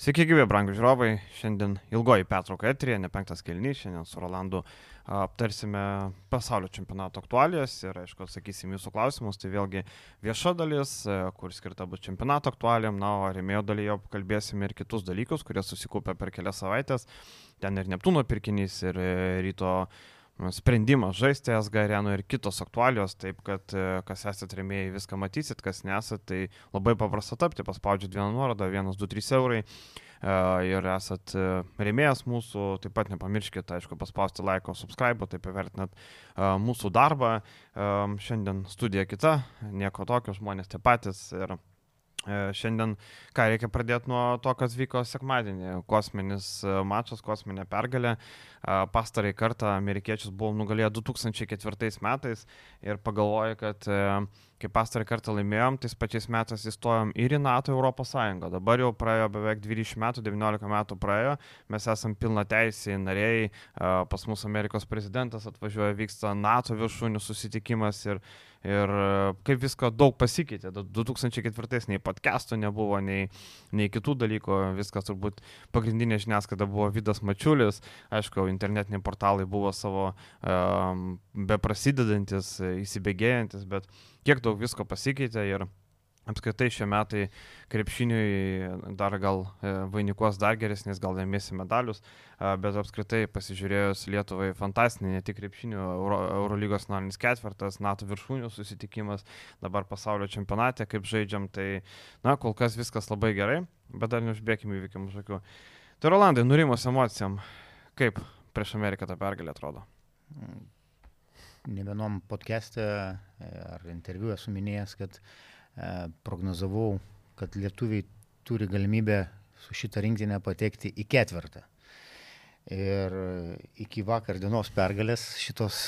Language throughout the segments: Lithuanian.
Sveiki, gyvi, brangų žiūrovai. Šiandien ilgoji pertrauka etrija, ne penktas kelnys. Šiandien su Rolandu aptarsime pasaulio čempionato aktualijas ir, aišku, atsakysim jūsų klausimus. Tai vėlgi vieša dalis, kur skirta bus čempionato aktualijam. Na, o remėjo dalyje kalbėsime ir kitus dalykus, kurie susikūpė per kelias savaitės. Ten ir Neptūno pirkinys, ir ryto sprendimas žaisti SG arenoje ir kitos aktualijos, taip kad kas esate remėjai viską matysit, kas nesate, tai labai paprasta tapti, paspaudžiat vieną nuorodą, 1, 2, 3 eurai ir esat remėjas mūsų, taip pat nepamirškite, aišku, paspausti laiko, subscribe, taip įvertinat mūsų darbą. Šiandien studija kita, nieko tokio, žmonės tie patys ir Šiandien, ką reikia pradėti nuo to, kas vyko sekmadienį. Kosminis mačas, kosminė pergalė. Pastarai kartą amerikiečius buvo nugalėję 2004 metais ir pagalvoju, kad kai pastarą kartą laimėjom, tais pačiais metais įstojom ir į NATO, Europos Sąjungą. Dabar jau praėjo beveik 20 metų, 19 metų praėjo, mes esam pilna teisė nariai, pas mus Amerikos prezidentas atvažiuoja, vyksta NATO viršūnių susitikimas ir, ir kaip visko daug pasikeitė. 2004 nei podcastų nebuvo, nei, nei kitų dalykų, viskas turbūt pagrindinė žiniasklaida buvo Vidas Mačiulis, aišku, internetiniai portalai buvo savo um, beprasidedantis, įsibėgėjantis, bet kiek daug visko pasikeitė ir apskritai šie metai krepšiniui dar gal e, vainikuos dar geresnis, gal laimėsi medalius, bet apskritai pasižiūrėjus Lietuvai fantastinį, ne tik krepšinių, Euro, Eurolygos norinis ketvirtas, NATO viršūnių susitikimas, dabar pasaulio čempionate, kaip žaidžiam, tai, na, kol kas viskas labai gerai, bet dar neužbėgime įvykiam už akių. Tai Rolandai, nurimus emocijam, kaip prieš Ameriką ta pergalė atrodo? Ne vienom podcast'e ar interviu esu minėjęs, kad e, prognozavau, kad lietuviai turi galimybę su šitą rinktinę patekti į ketvirtą. Ir iki vakar dienos pergalės šitos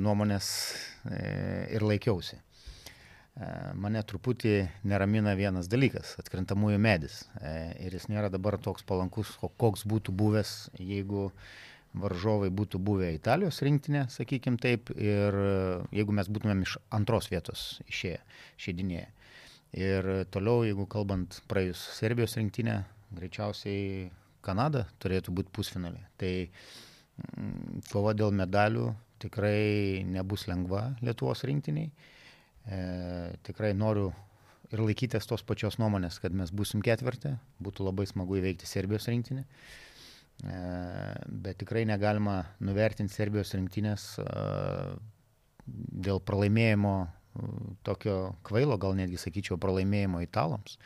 nuomonės e, ir laikiausi. E, mane truputį neramina vienas dalykas - atkrintamųjų medis. E, ir jis nėra dabar toks palankus, koks būtų buvęs, jeigu varžovai būtų buvę Italijos rinktinė, sakykim taip, ir jeigu mes būtumėm iš antros vietos išėję, šeidinėje. Ir toliau, jeigu kalbant praėjus Serbijos rinktinę, greičiausiai Kanada turėtų būti pusfinalė. Tai mm, kova dėl medalių tikrai nebus lengva Lietuvos rinktiniai. E, tikrai noriu ir laikytis tos pačios nuomonės, kad mes busim ketvirtė, būtų labai smagu įveikti Serbijos rinktinę. E, bet tikrai negalima nuvertinti Serbijos rinktinės e, dėl pralaimėjimo tokio kvailo, gal netgi sakyčiau, pralaimėjimo italams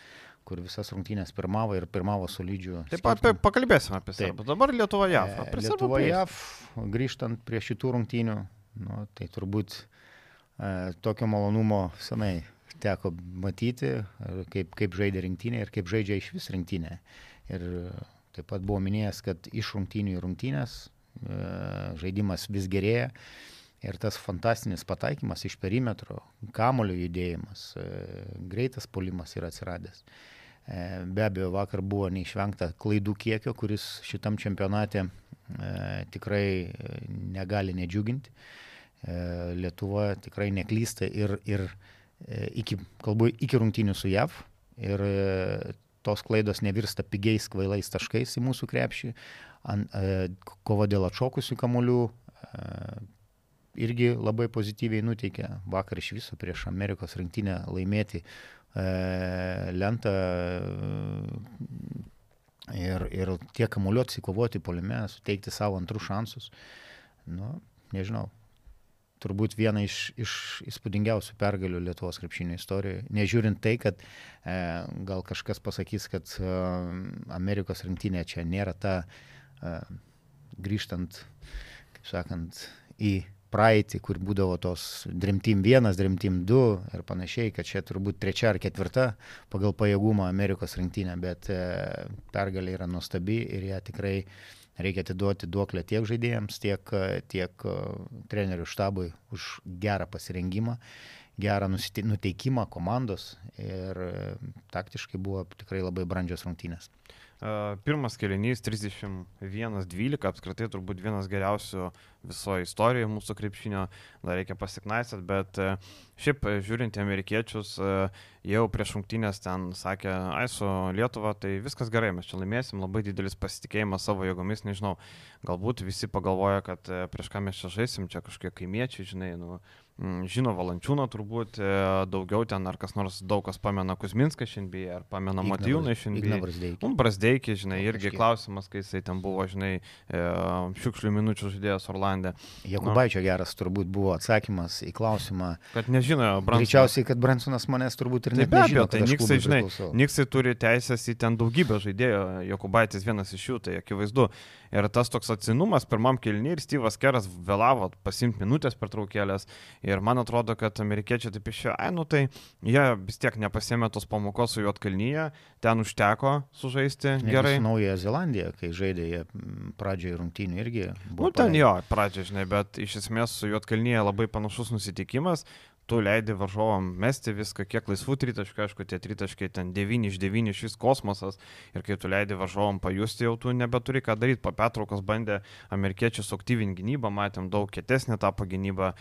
kur visas rungtynės pirmavo ir pirmavo solidžių. Taip, apie, pakalbėsime apie Serbą. Dabar Lietuva JAV. E, Lietuva JAV, grįžtant prie šitų rungtynių, nu, tai turbūt e, tokio malonumo senai teko matyti, kaip, kaip žaidė rinktinė ir kaip žaidžia iš vis rinktinė. Ir Taip pat buvo minėjęs, kad iš rungtynių į rungtynės e, žaidimas vis gerėja ir tas fantastinis pataikymas iš perimetro, kamulio judėjimas, e, greitas polimas yra atsiradęs. E, be abejo, vakar buvo neišvengta klaidų kiekio, kuris šitam čempionate tikrai negali nedžiuginti. Lietuva tikrai neklysta ir, ir iki, kalbu, iki rungtynių su JAV. Ir tos klaidos nevirsta pigiais kvailais taškais į mūsų krepšį. An, e, kova dėl atšokusių kamolių e, irgi labai pozityviai nuteikė. Vakar iš viso prieš Amerikos rinktinę laimėti e, lentą ir, ir tie kamuoliuoti atsikovoti polime, suteikti savo antrus šansus. Nu, nežinau, turbūt viena iš, iš įspūdingiausių pergalių Lietuvos krepšinio istorijoje. Nežiūrint tai, kad e, gal kažkas pasakys, kad e, Amerikos rinktinė čia nėra ta, e, grįžtant, kaip sakant, į praeitį, kur būdavo tos Dreamteam 1, Dreamteam 2 ir panašiai, kad čia turbūt trečia ar ketvirta pagal pajėgumą Amerikos rinktinė, bet e, pergalė yra nuostabi ir ją tikrai reikia atiduoti duoklę tiek žaidėjams, tiek, tiek e, trenerių štabui už gerą pasirengimą, gerą nuteikimą komandos ir e, taktiškai buvo tikrai labai brandžios rungtynės. Pirmas kelinys 31-12, apskritai turbūt vienas geriausių visoje istorijoje mūsų krepšinio, dar reikia pasiknaisat, bet šiaip žiūrint į amerikiečius, jau prieš rungtynės ten sakė, ai su Lietuva, tai viskas gerai, mes čia laimėsim, labai didelis pasitikėjimas savo jėgomis, nežinau, galbūt visi pagalvoja, kad prieš ką mes čia žaisim, čia kažkokie kaimiečiai, žinai, nu, žino Valančiūną turbūt e, daugiau ten, ar kas nors daug kas pamena Kuzminską šiandien, ar pamena Matijūną šiandien. Brasdeikį. Nu, Brasdeikį, žinai, irgi klausimas, kai jisai ten buvo, žinai, e, šiukšlių minučių žaidėjas Orlandė. Jakubaičio nu, geras turbūt buvo atsakymas į klausimą. Kad nežino, Bransonas. Greičiausiai, kad Bransonas manęs turbūt ir be abejo, tai Niksai, žinai, Niksai turi teisės į ten daugybę žaidėjų, Jakubaitis vienas iš jų, tai akivaizdu. Ir tas toks atsinumas pirmam kilniui ir Steve'as Keras vėlavo pasimti minutės per traukėlės. Ir man atrodo, kad amerikiečiai taip išėjo, ai, nu tai jie vis tiek nepasėmė tos pamokos su Juotkalnyje, ten užteko sužaisti Net gerai. Naująją Zelandiją, kai žaidė jie pradžioje rungtynių irgi. Nu, ten paleid. jo, pradžioje, žinai, bet iš esmės su Juotkalnyje labai panašus nusitikimas tu leidi varžovam mesti viską, kiek laisvų tritaškių, aišku, tie tritaškiai ten 9 iš 9 šis kosmosas ir kai tu leidi varžovam pajusti, jau tu nebeturi ką daryti. Po pertraukos bandė amerikiečius aktyvinti gynybą, matėm daug kietesnį tapo gynybą,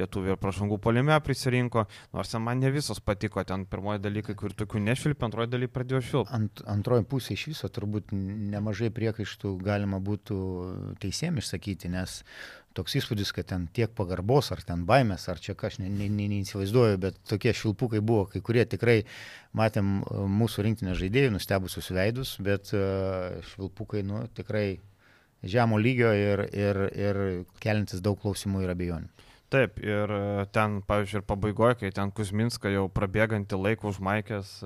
lietuvių ir pražangų polime prisirinko, nors man ne visos patiko, ten pirmoji dalykai, kur tokių nešvilpė, antroji dalykai pradėjo švilpti. Ant, antroji pusė iš viso turbūt nemažai priekaištų galima būtų teisėm išsakyti, nes toks įspūdis, kad ten tiek pagarbos, ar ten baimės, ar čia kažką, ne, ne, neįsivaizduoju, bet tokie švilpukai buvo, kai kurie tikrai matėm e, mūsų rinktinės žaidėjų, nustebusius veidus, bet uh, švilpukai, nu, tikrai žemo lygio ir, ir, ir kelintis daug klausimų ir abejonių. Taip, ir e, ten, pavyzdžiui, ir pabaigoje, kai ten Kuzminska jau prabėgantį laiką užmaikęs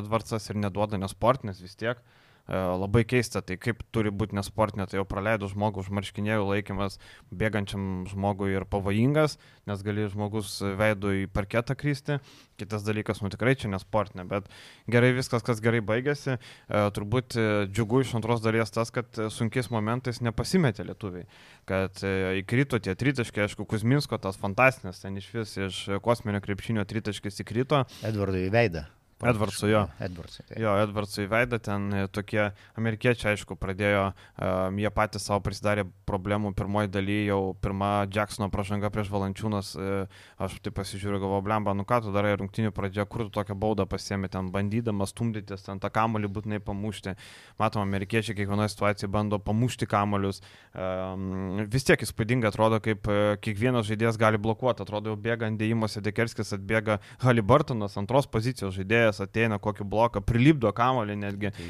Edvardsas ir neduoda nesportinės vis tiek, uh, E, labai keista, tai kaip turi būti nesportinė, tai jau praleidų žmogų už marškinėjų laikymas bėgančiam žmogui ir pavojingas, nes gali žmogus veidų į parketą krysti. Kitas dalykas, nu tikrai čia nesportinė, bet gerai viskas, kas gerai baigėsi. E, turbūt e, džiugu iš antros dalies tas, kad sunkiais momentais nepasimetė lietuviai, kad įkrito tie tritaškai, aišku, Kuzminsko tas fantastinis, ten iš vis iš kosminio krepšinio tritaškis įkrito. Edvardui veidą. Edvardsų, jo. Edvardsų. Tai. Jo, Edvardsų į veidą ten e, tokie amerikiečiai, aišku, pradėjo, um, jie patys savo prisidarė problemų pirmoji daly, jau pirma Jacksono pražanga prieš Valančiūnas, uh, aš taip pasižiūriu, galvoju, blemba, nu ką tu darai rungtinių pradžioje, kur tu tokią baudą pasiemi, ten bandydamas stumdytis, ten tą kamolį būtinai pamušti. Matom, amerikiečiai kiekvienoje situacijoje bando pamušti kamolius. Um, vis tiek įspūdingai atrodo, kaip kiekvienas žaidėjas gali blokuoti, atrodo, jau bėga ant dėjimuose, Dekerskis atbėga Haliburtonas, antros pozicijos žaidėjas žaidėjas ateina kokį bloką, prilipdo kamolį netgi. Tai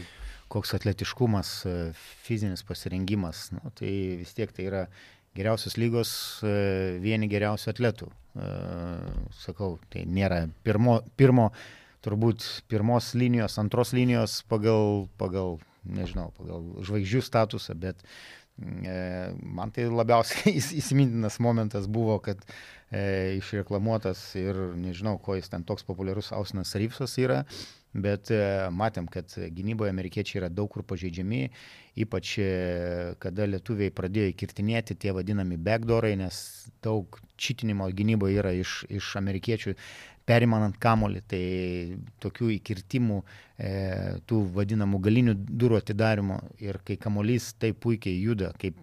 koks atletiškumas, e, fizinis pasirengimas, nu, tai vis tiek tai yra geriausios lygos e, vieni geriausių atletų. E, sakau, tai nėra pirmo, pirmo turbūt pirmos linijos, antros linijos pagal, pagal nežinau, pagal žvaigždžių statusą, bet man tai labiausiai įsimintinas momentas buvo, kad e, išreklamuotas ir nežinau, ko jis ten toks populiarus Ausinas Ryfsas yra, bet e, matėm, kad gynyboje amerikiečiai yra daug kur pažeidžiami, ypač e, kada lietuviai pradėjo įkirtinėti tie vadinami backdoorai, nes daug čitinimo gynyboje yra iš, iš amerikiečių perimanant kamolį, tai tokių įkirtimų, e, tų vadinamų galinių durų atidarimo ir kai kamolys taip puikiai juda, kaip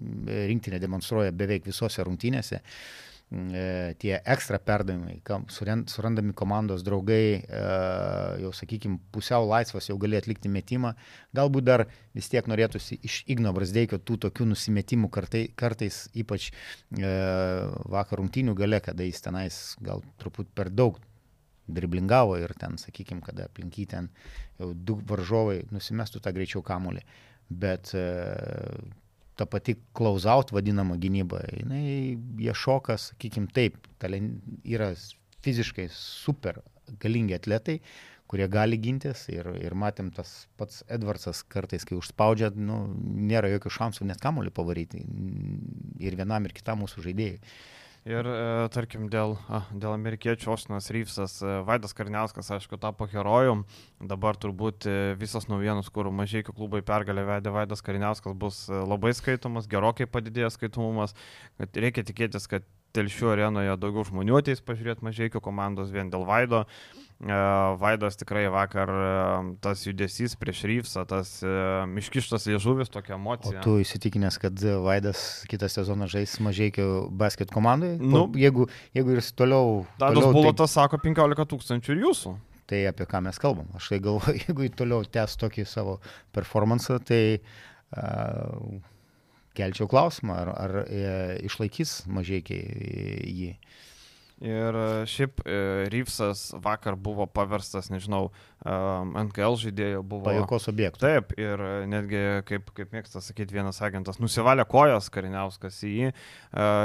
rinktinė demonstruoja beveik visose rungtynėse, E, tie ekstra perdavimai, surandami komandos draugai, e, jau sakykime, pusiau laisvas jau gali atlikti metimą, galbūt dar vis tiek norėtųsi iš Igno Brasdeikio tų tokių nusimetimų kartai, kartais, ypač e, vakar rungtynių gale, kada jis tenais gal truput per daug driblingavo ir ten, sakykime, kada aplink jį ten jau du varžovai nusimestų tą greičiau kamulį. Bet ta pati close-out vadinama gynyba, jinai jie šoka, sakykim taip, yra fiziškai super galingi atletai, kurie gali gintis ir, ir matėm tas pats Edvardsas kartais, kai užspaudžia, nu, nėra jokių šansų net kamuolį pavaryti ir vienam ir kitam mūsų žaidėjai. Ir, e, tarkim, dėl, dėl amerikiečių Ostinas Ryfsas, e, Vaidas Karniauskas, aišku, tapo herojum. Dabar turbūt e, visas naujienos, kur mažai klubai pergalę vedė Vaidas Karniauskas, bus labai skaitomas, gerokai padidėjęs skaitomumas. Reikia tikėtis, kad telšių arenoje daugiau žmonių ateis pažiūrėti mažai komandos vien dėl Vaido. Vaidas tikrai vakar tas judesys prieš Ryfsą, tas miškištas liežuvis, tokia emocija. O tu įsitikinęs, kad Vaidas kitą sezoną žais mažiekių basket komandai? Nu, jeigu, jeigu ir toliau... Toliau, Bulotas tai... sako 15 tūkstančių ir jūsų. Tai apie ką mes kalbam. Aš tai galvoju, jeigu toliau tęs tokį savo performansą, tai uh, kelčiau klausimą, ar, ar e, išlaikys mažiekiai jį. Ir e, šiaip e, Ryfsas vakar buvo paverstas, nežinau, NKL žaidėjų buvo. Pajokos objektų. Taip, ir netgi, kaip, kaip mėgsta sakyti vienas agentas, nusivalė kojas kariniauskas į jį,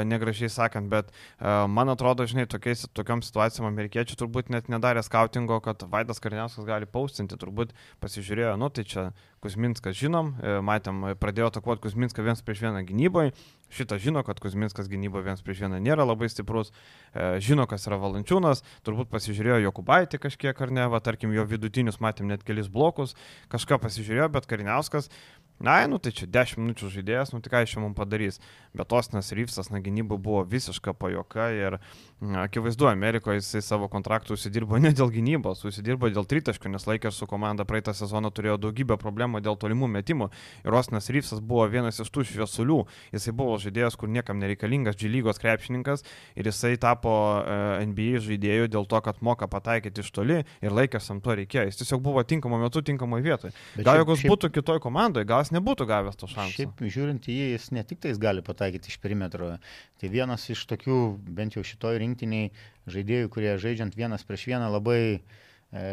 negražiai sakant, bet man atrodo, žinai, tokiais, tokiam situacijom amerikiečių turbūt net nedarė skautingo, kad Vaidas kariniauskas gali paustinti, turbūt pasižiūrėjo, nu tai čia Kuzminskas žinom, e, matėm, pradėjo atakuoti Kuzminską vienas prieš vieną gynyboje, šitą žino, kad Kuzminskas gynyboje vienas prieš vieną nėra labai stiprus, e, žino, kas yra Valančiūnas, turbūt pasižiūrėjo Jokubaitį kažkiek ar ne, va, tarkim, jo vidutinius matėm net kelis blokus, kažką pasižiūrėjo, bet Kariniauskas Na, nu tai čia 10 minučių žaidėjas, nu tik čia mums padarys. Bet Ostinas Ryfsas, na, gynyba buvo visiška pajoka ir akivaizdu, Amerikoje jisai savo kontraktų užsidirbo ne dėl gynybos, užsidirbo dėl tritaškių, nes Lakers su komanda praeitą sezoną turėjo daugybę problemų dėl tolimų metimų. Ir Ostinas Ryfsas buvo vienas iš tų šviesulių. Jisai buvo žaidėjas, kur niekam nereikalingas, G lygos krepšininkas ir jisai tapo e, NBA žaidėjų dėl to, kad moka pataikyti iš toli ir Lakers ant to reikėjo. Jis tiesiog buvo tinkamo metu, tinkamoje vietoje. Gal jeigu jis būtų kitoj komandoje, gal jis nebūtų gavęs to šansų. Šiaip žiūrint į jį, jis ne tik tais gali pataikyti iš perimetro. Tai vienas iš tokių, bent jau šitoj rinktiniai žaidėjų, kurie žaidžiant vienas prieš vieną labai e,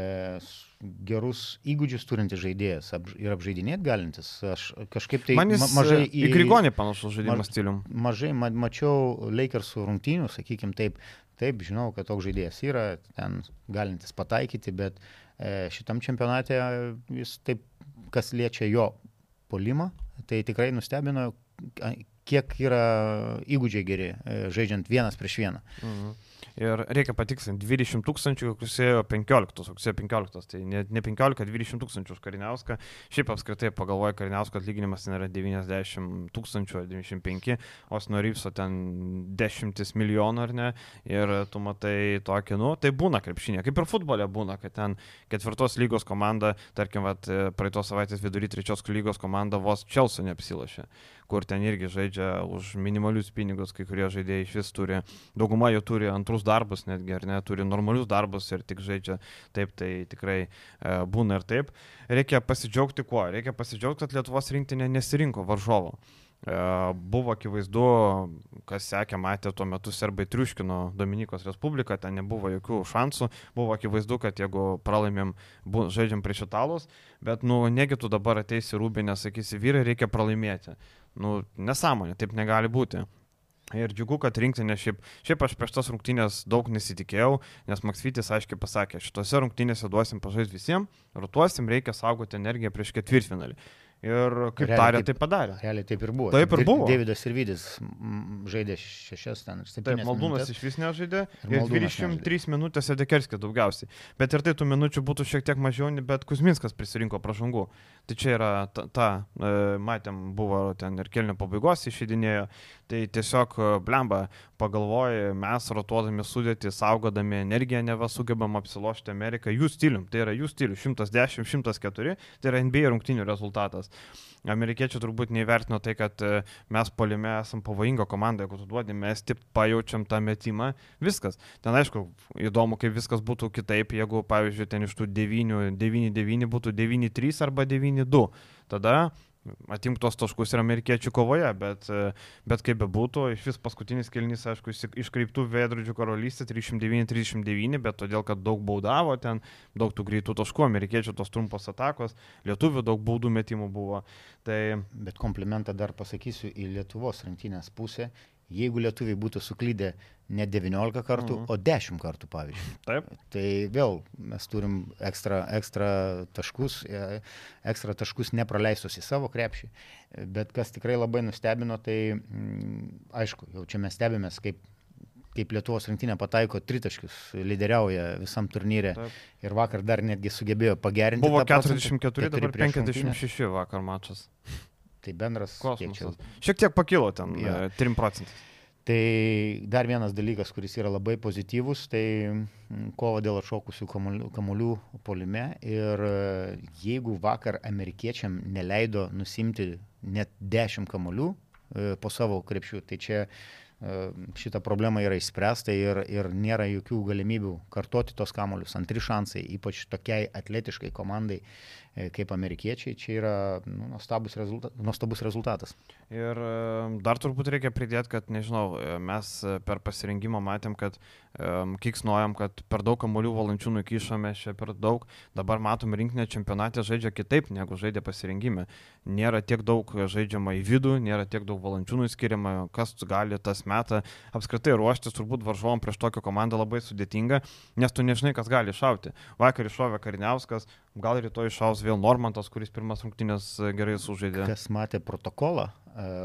gerus įgūdžius turintis žaidėjas ap, ir apžaidinėti galintis. Aš kažkaip tai ma mažai į, į Grigonį panašus žaidimo ma, stilium. Mažai ma, mačiau Lakersų rungtynių, sakykime taip. Taip, žinau, kad toks žaidėjas yra, ten galintis pataikyti, bet e, šitam čempionate jis taip, kas liečia jo polimą, tai tikrai nustebino, kiek yra įgūdžiai geri, e, žaidžiant vienas prieš vieną. Mhm. Ir reikia patikslinti, 20 tūkstančių rugsėjo 15, rugsėjo 15, tai ne, ne 15, 20 tūkstančių už Kariniauską. Šiaip apskritai pagalvoju, Kariniausko atlyginimas yra 90 tūkstančių, 95, o Snorypso ten 10 milijonų ar ne. Ir tu matai tokį, nu, tai būna krepšinė, kaip ir futbole būna, kad ten ketvirtos lygos komanda, tarkim, vat, praeitos savaitės vidury trečios lygos komanda vos Čelso neapsilašė kur ten irgi žaidžia už minimalius pinigus, kai kurie žaidėjai iš vis turi, dauguma jų turi antrus darbus netgi, ar ne, turi normalius darbus ir tik žaidžia taip, tai tikrai e, būna ir taip. Reikia pasidžiaugti kuo? Reikia pasidžiaugti, kad Lietuvos rinktinė nesirinko varžovo. E, buvo akivaizdu, kas sekė, matė tuo metu serbai triuškino Dominikos Respubliką, ten nebuvo jokių šansų, buvo akivaizdu, kad jeigu pralaimėm, žaidžiam prieš italus, bet, nu, negi tu dabar ateisi rūbinę, sakysi, vyrai reikia pralaimėti. Nu, nesąmonė, taip negali būti. Ir džiugu, kad rinktinė šiaip, šiaip aš prieš tas rungtynės daug nesitikėjau, nes Maksvitis aiškiai pasakė, šitose rungtynėse duosim pažaisti visiems, rotuosim, reikia saugoti energiją prieš ketvirtfinalį. Ir kaip realiai tarė, taip, tai padarė. Realiai taip ir buvo. Taip ir buvo. Davidas ir Vydis žaidė šešias ten. Taip, Maldūnas iš vis nežaidė. Ir, ir 23 nežaidė. minutės Edekerskis daugiausiai. Bet ir tai tų minučių būtų šiek tiek mažiau, bet Kuzminskas prisirinko pražangų. Tai čia yra ta, ta e, matėm, buvo ten ir kelnių pabaigos išėdinėjo. Tai tiesiog, e, blemba, pagalvoji, mes rotuodami sudėti, saugodami energiją, neva sugebam apsilošti Ameriką jų stilium. Tai yra jų stilius 110, 104, tai yra NBA rungtinių rezultatas. Amerikiečiai turbūt neįvertino tai, kad e, mes polime esam pavojinga komanda, jeigu tu duodi, mes tik pajaučiam tą metimą, viskas. Ten aišku, įdomu, kaip viskas būtų kitaip, jeigu, pavyzdžiui, ten iš tų 9-9 būtų 9-3 arba 9-2. Tada atimk tos taškus ir amerikiečių kovoje, bet, bet kaip bebūtų, iš vis paskutinis kelnys, aišku, iškreiptų veidrodžių karalystė 309-309, bet todėl, kad daug baudavo ten, daug tų greitų taškų, amerikiečių tos trumpos atakos, lietuvių daug baudų metimų buvo. Tai... Bet komplimentą dar pasakysiu į Lietuvos rinktinės pusę, jeigu lietuviai būtų suklydę ne 19 kartų, mhm. o 10 kartų, pavyzdžiui. Taip. Tai vėl mes turim ekstra, ekstra taškus, e, ekstra taškus nepraleistus į savo krepšį. Bet kas tikrai labai nustebino, tai mm, aišku, jau čia mes stebimės, kaip kaip Lietuvos rinktinė pataiko tritaškius, lyderiauja visam turnyre Taip. ir vakar dar netgi sugebėjo pagerinti. Buvo 44, dabar 56 vakar mačas. Tai bendras kosmosas. Šiek tiek pakilo ten, ja. 3 procentais. Tai dar vienas dalykas, kuris yra labai pozityvus, tai mm, kova dėl atšokusių kamuolių, polime. Ir e, jeigu vakar amerikiečiam neleido nusimti net 10 kamuolių e, po savo krepšių, tai čia šita problema yra išspręsta ir, ir nėra jokių galimybių kartoti tos kamolius. Antri šansai, ypač tokiai atletiškai komandai E, kaip amerikiečiai, čia yra nu, nuostabus, rezultat, nuostabus rezultatas. Ir e, dar turbūt reikia pridėti, kad, nežinau, e, mes per pasirinkimą matėm, kad um, kiksnuojam, kad per daug kamolių valančių nukišome, čia per daug, dabar matom rinkinė čempionatė žaidžia kitaip negu žaidė pasirinkime. Nėra tiek daug žaidžiama į vidų, nėra tiek daug valančių nuskiriama, kas gali tas metą apskritai ruoštis, turbūt varžovom prieš tokią komandą labai sudėtinga, nes tu nežinai, kas gali iššauti. Vakar iššovė Kariniauskas, gal rytoj iššaus vėl Normantas, kuris pirmas rungtynės e, gerai sužaidė. Kas matė protokolą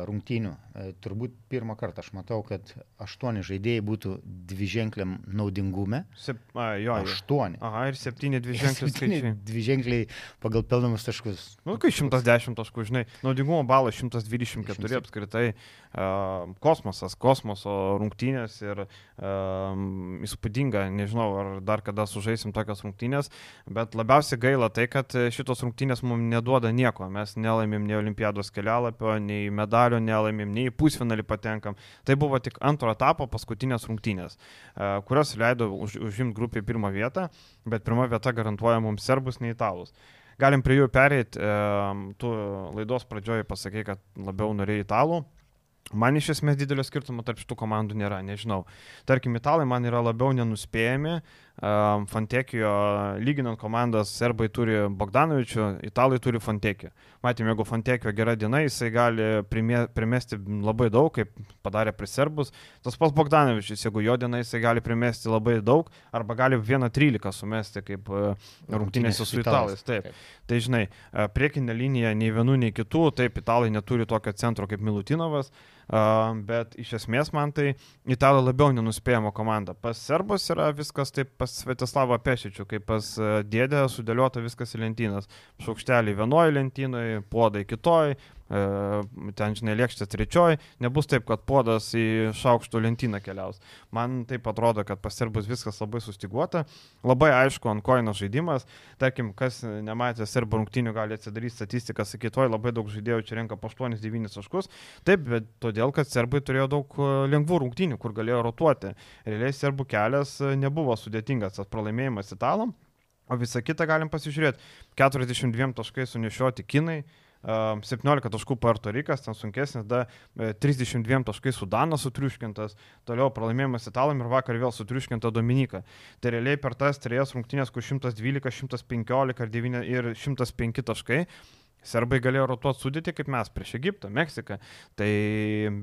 rungtynių, e, turbūt pirmą kartą aš matau, kad aštuoni žaidėjai būtų dviženkliam naudingume. Sep, a, jo, aštuoni. Aha, ir septyni dviženkliai skaičiai. Dviženkliai pagal pelnamus taškus. Nu, kai 110 taškų, žinai, naudingumo balas 124 100. apskritai. Uh, kosmosas, kosmoso rungtynės ir uh, įspūdinga, nežinau, ar dar kada sužaisim tokias rungtynės, bet labiausiai gaila tai, kad šito šitos rungtynės mums neduoda nieko. Mes nelaimėm nei olimpiados kelialapio, nei medalio nelaimėm, nei pusfinalį patenkam. Tai buvo tik antro etapo paskutinės rungtynės, e, kurios leido už, užimti grupį pirmą vietą, bet pirma vieta garantuoja mums serbus, nei italus. Galim prie jų pereiti. E, tu laidos pradžioje pasakė, kad labiau norėjai italų. Man iš esmės didelio skirtumo tarp šitų komandų nėra, nežinau. Tarkim, italai man yra labiau nenuspėjami, Fantekijo, lyginant komandas, serbai turi Bogdanovičių, italai turi Fantekijo. Matėme, jeigu Fantekijo gera diena, jisai gali primesti labai daug, kaip padarė prie serbus. Tas pats Bogdanovičius, jeigu jo diena, jisai gali primesti labai daug, arba gali 1-13 sumesti, kaip rungtynėse su italais. Taip. taip. Tai žinai, priekinė linija nei vienų, nei kitų, taip, italai neturi tokio centro kaip Milutinovas. Uh, bet iš esmės man tai italai labiau nenuspėjama komanda. Pas serbus yra viskas taip pas Svetislavą Pešičių, kaip pas dėdę sudėliota viskas į lentynas. Šaukštelį vienoje lentynoje, podai kitoje, E, ten, žinai, lėkštės trečioj, nebus taip, kad podas į šaukštų lentyną keliaus. Man taip atrodo, kad pas serbus viskas labai sustiguota, labai aišku, ant koino žaidimas, tarkim, kas nematė serbų rungtinių, gali atsidaryti statistiką, sakyti, oi, labai daug žaidėjų čia renka po 8-9 taškus, taip, bet todėl, kad serbai turėjo daug e, lengvų rungtinių, kur galėjo rotuoti. Realiai serbų kelias e, nebuvo sudėtingas, tas pralaimėjimas italam. O visą kitą galim pasižiūrėti. 42 taškai sunešioti kinai, 17 taškų Puerto Rikas, ten sunkesnis, da 32 taškai Sudanas sutriuškintas, toliau pralaimėjimas Italam ir vakar vėl sutriuškinta Dominika. Tai realiai per tas trejas rungtynės, kur 112, 115 ir, 9, ir 105 taškai, Serbai galėjo rotuoti sudėti kaip mes prieš Egiptą, Meksiką. Tai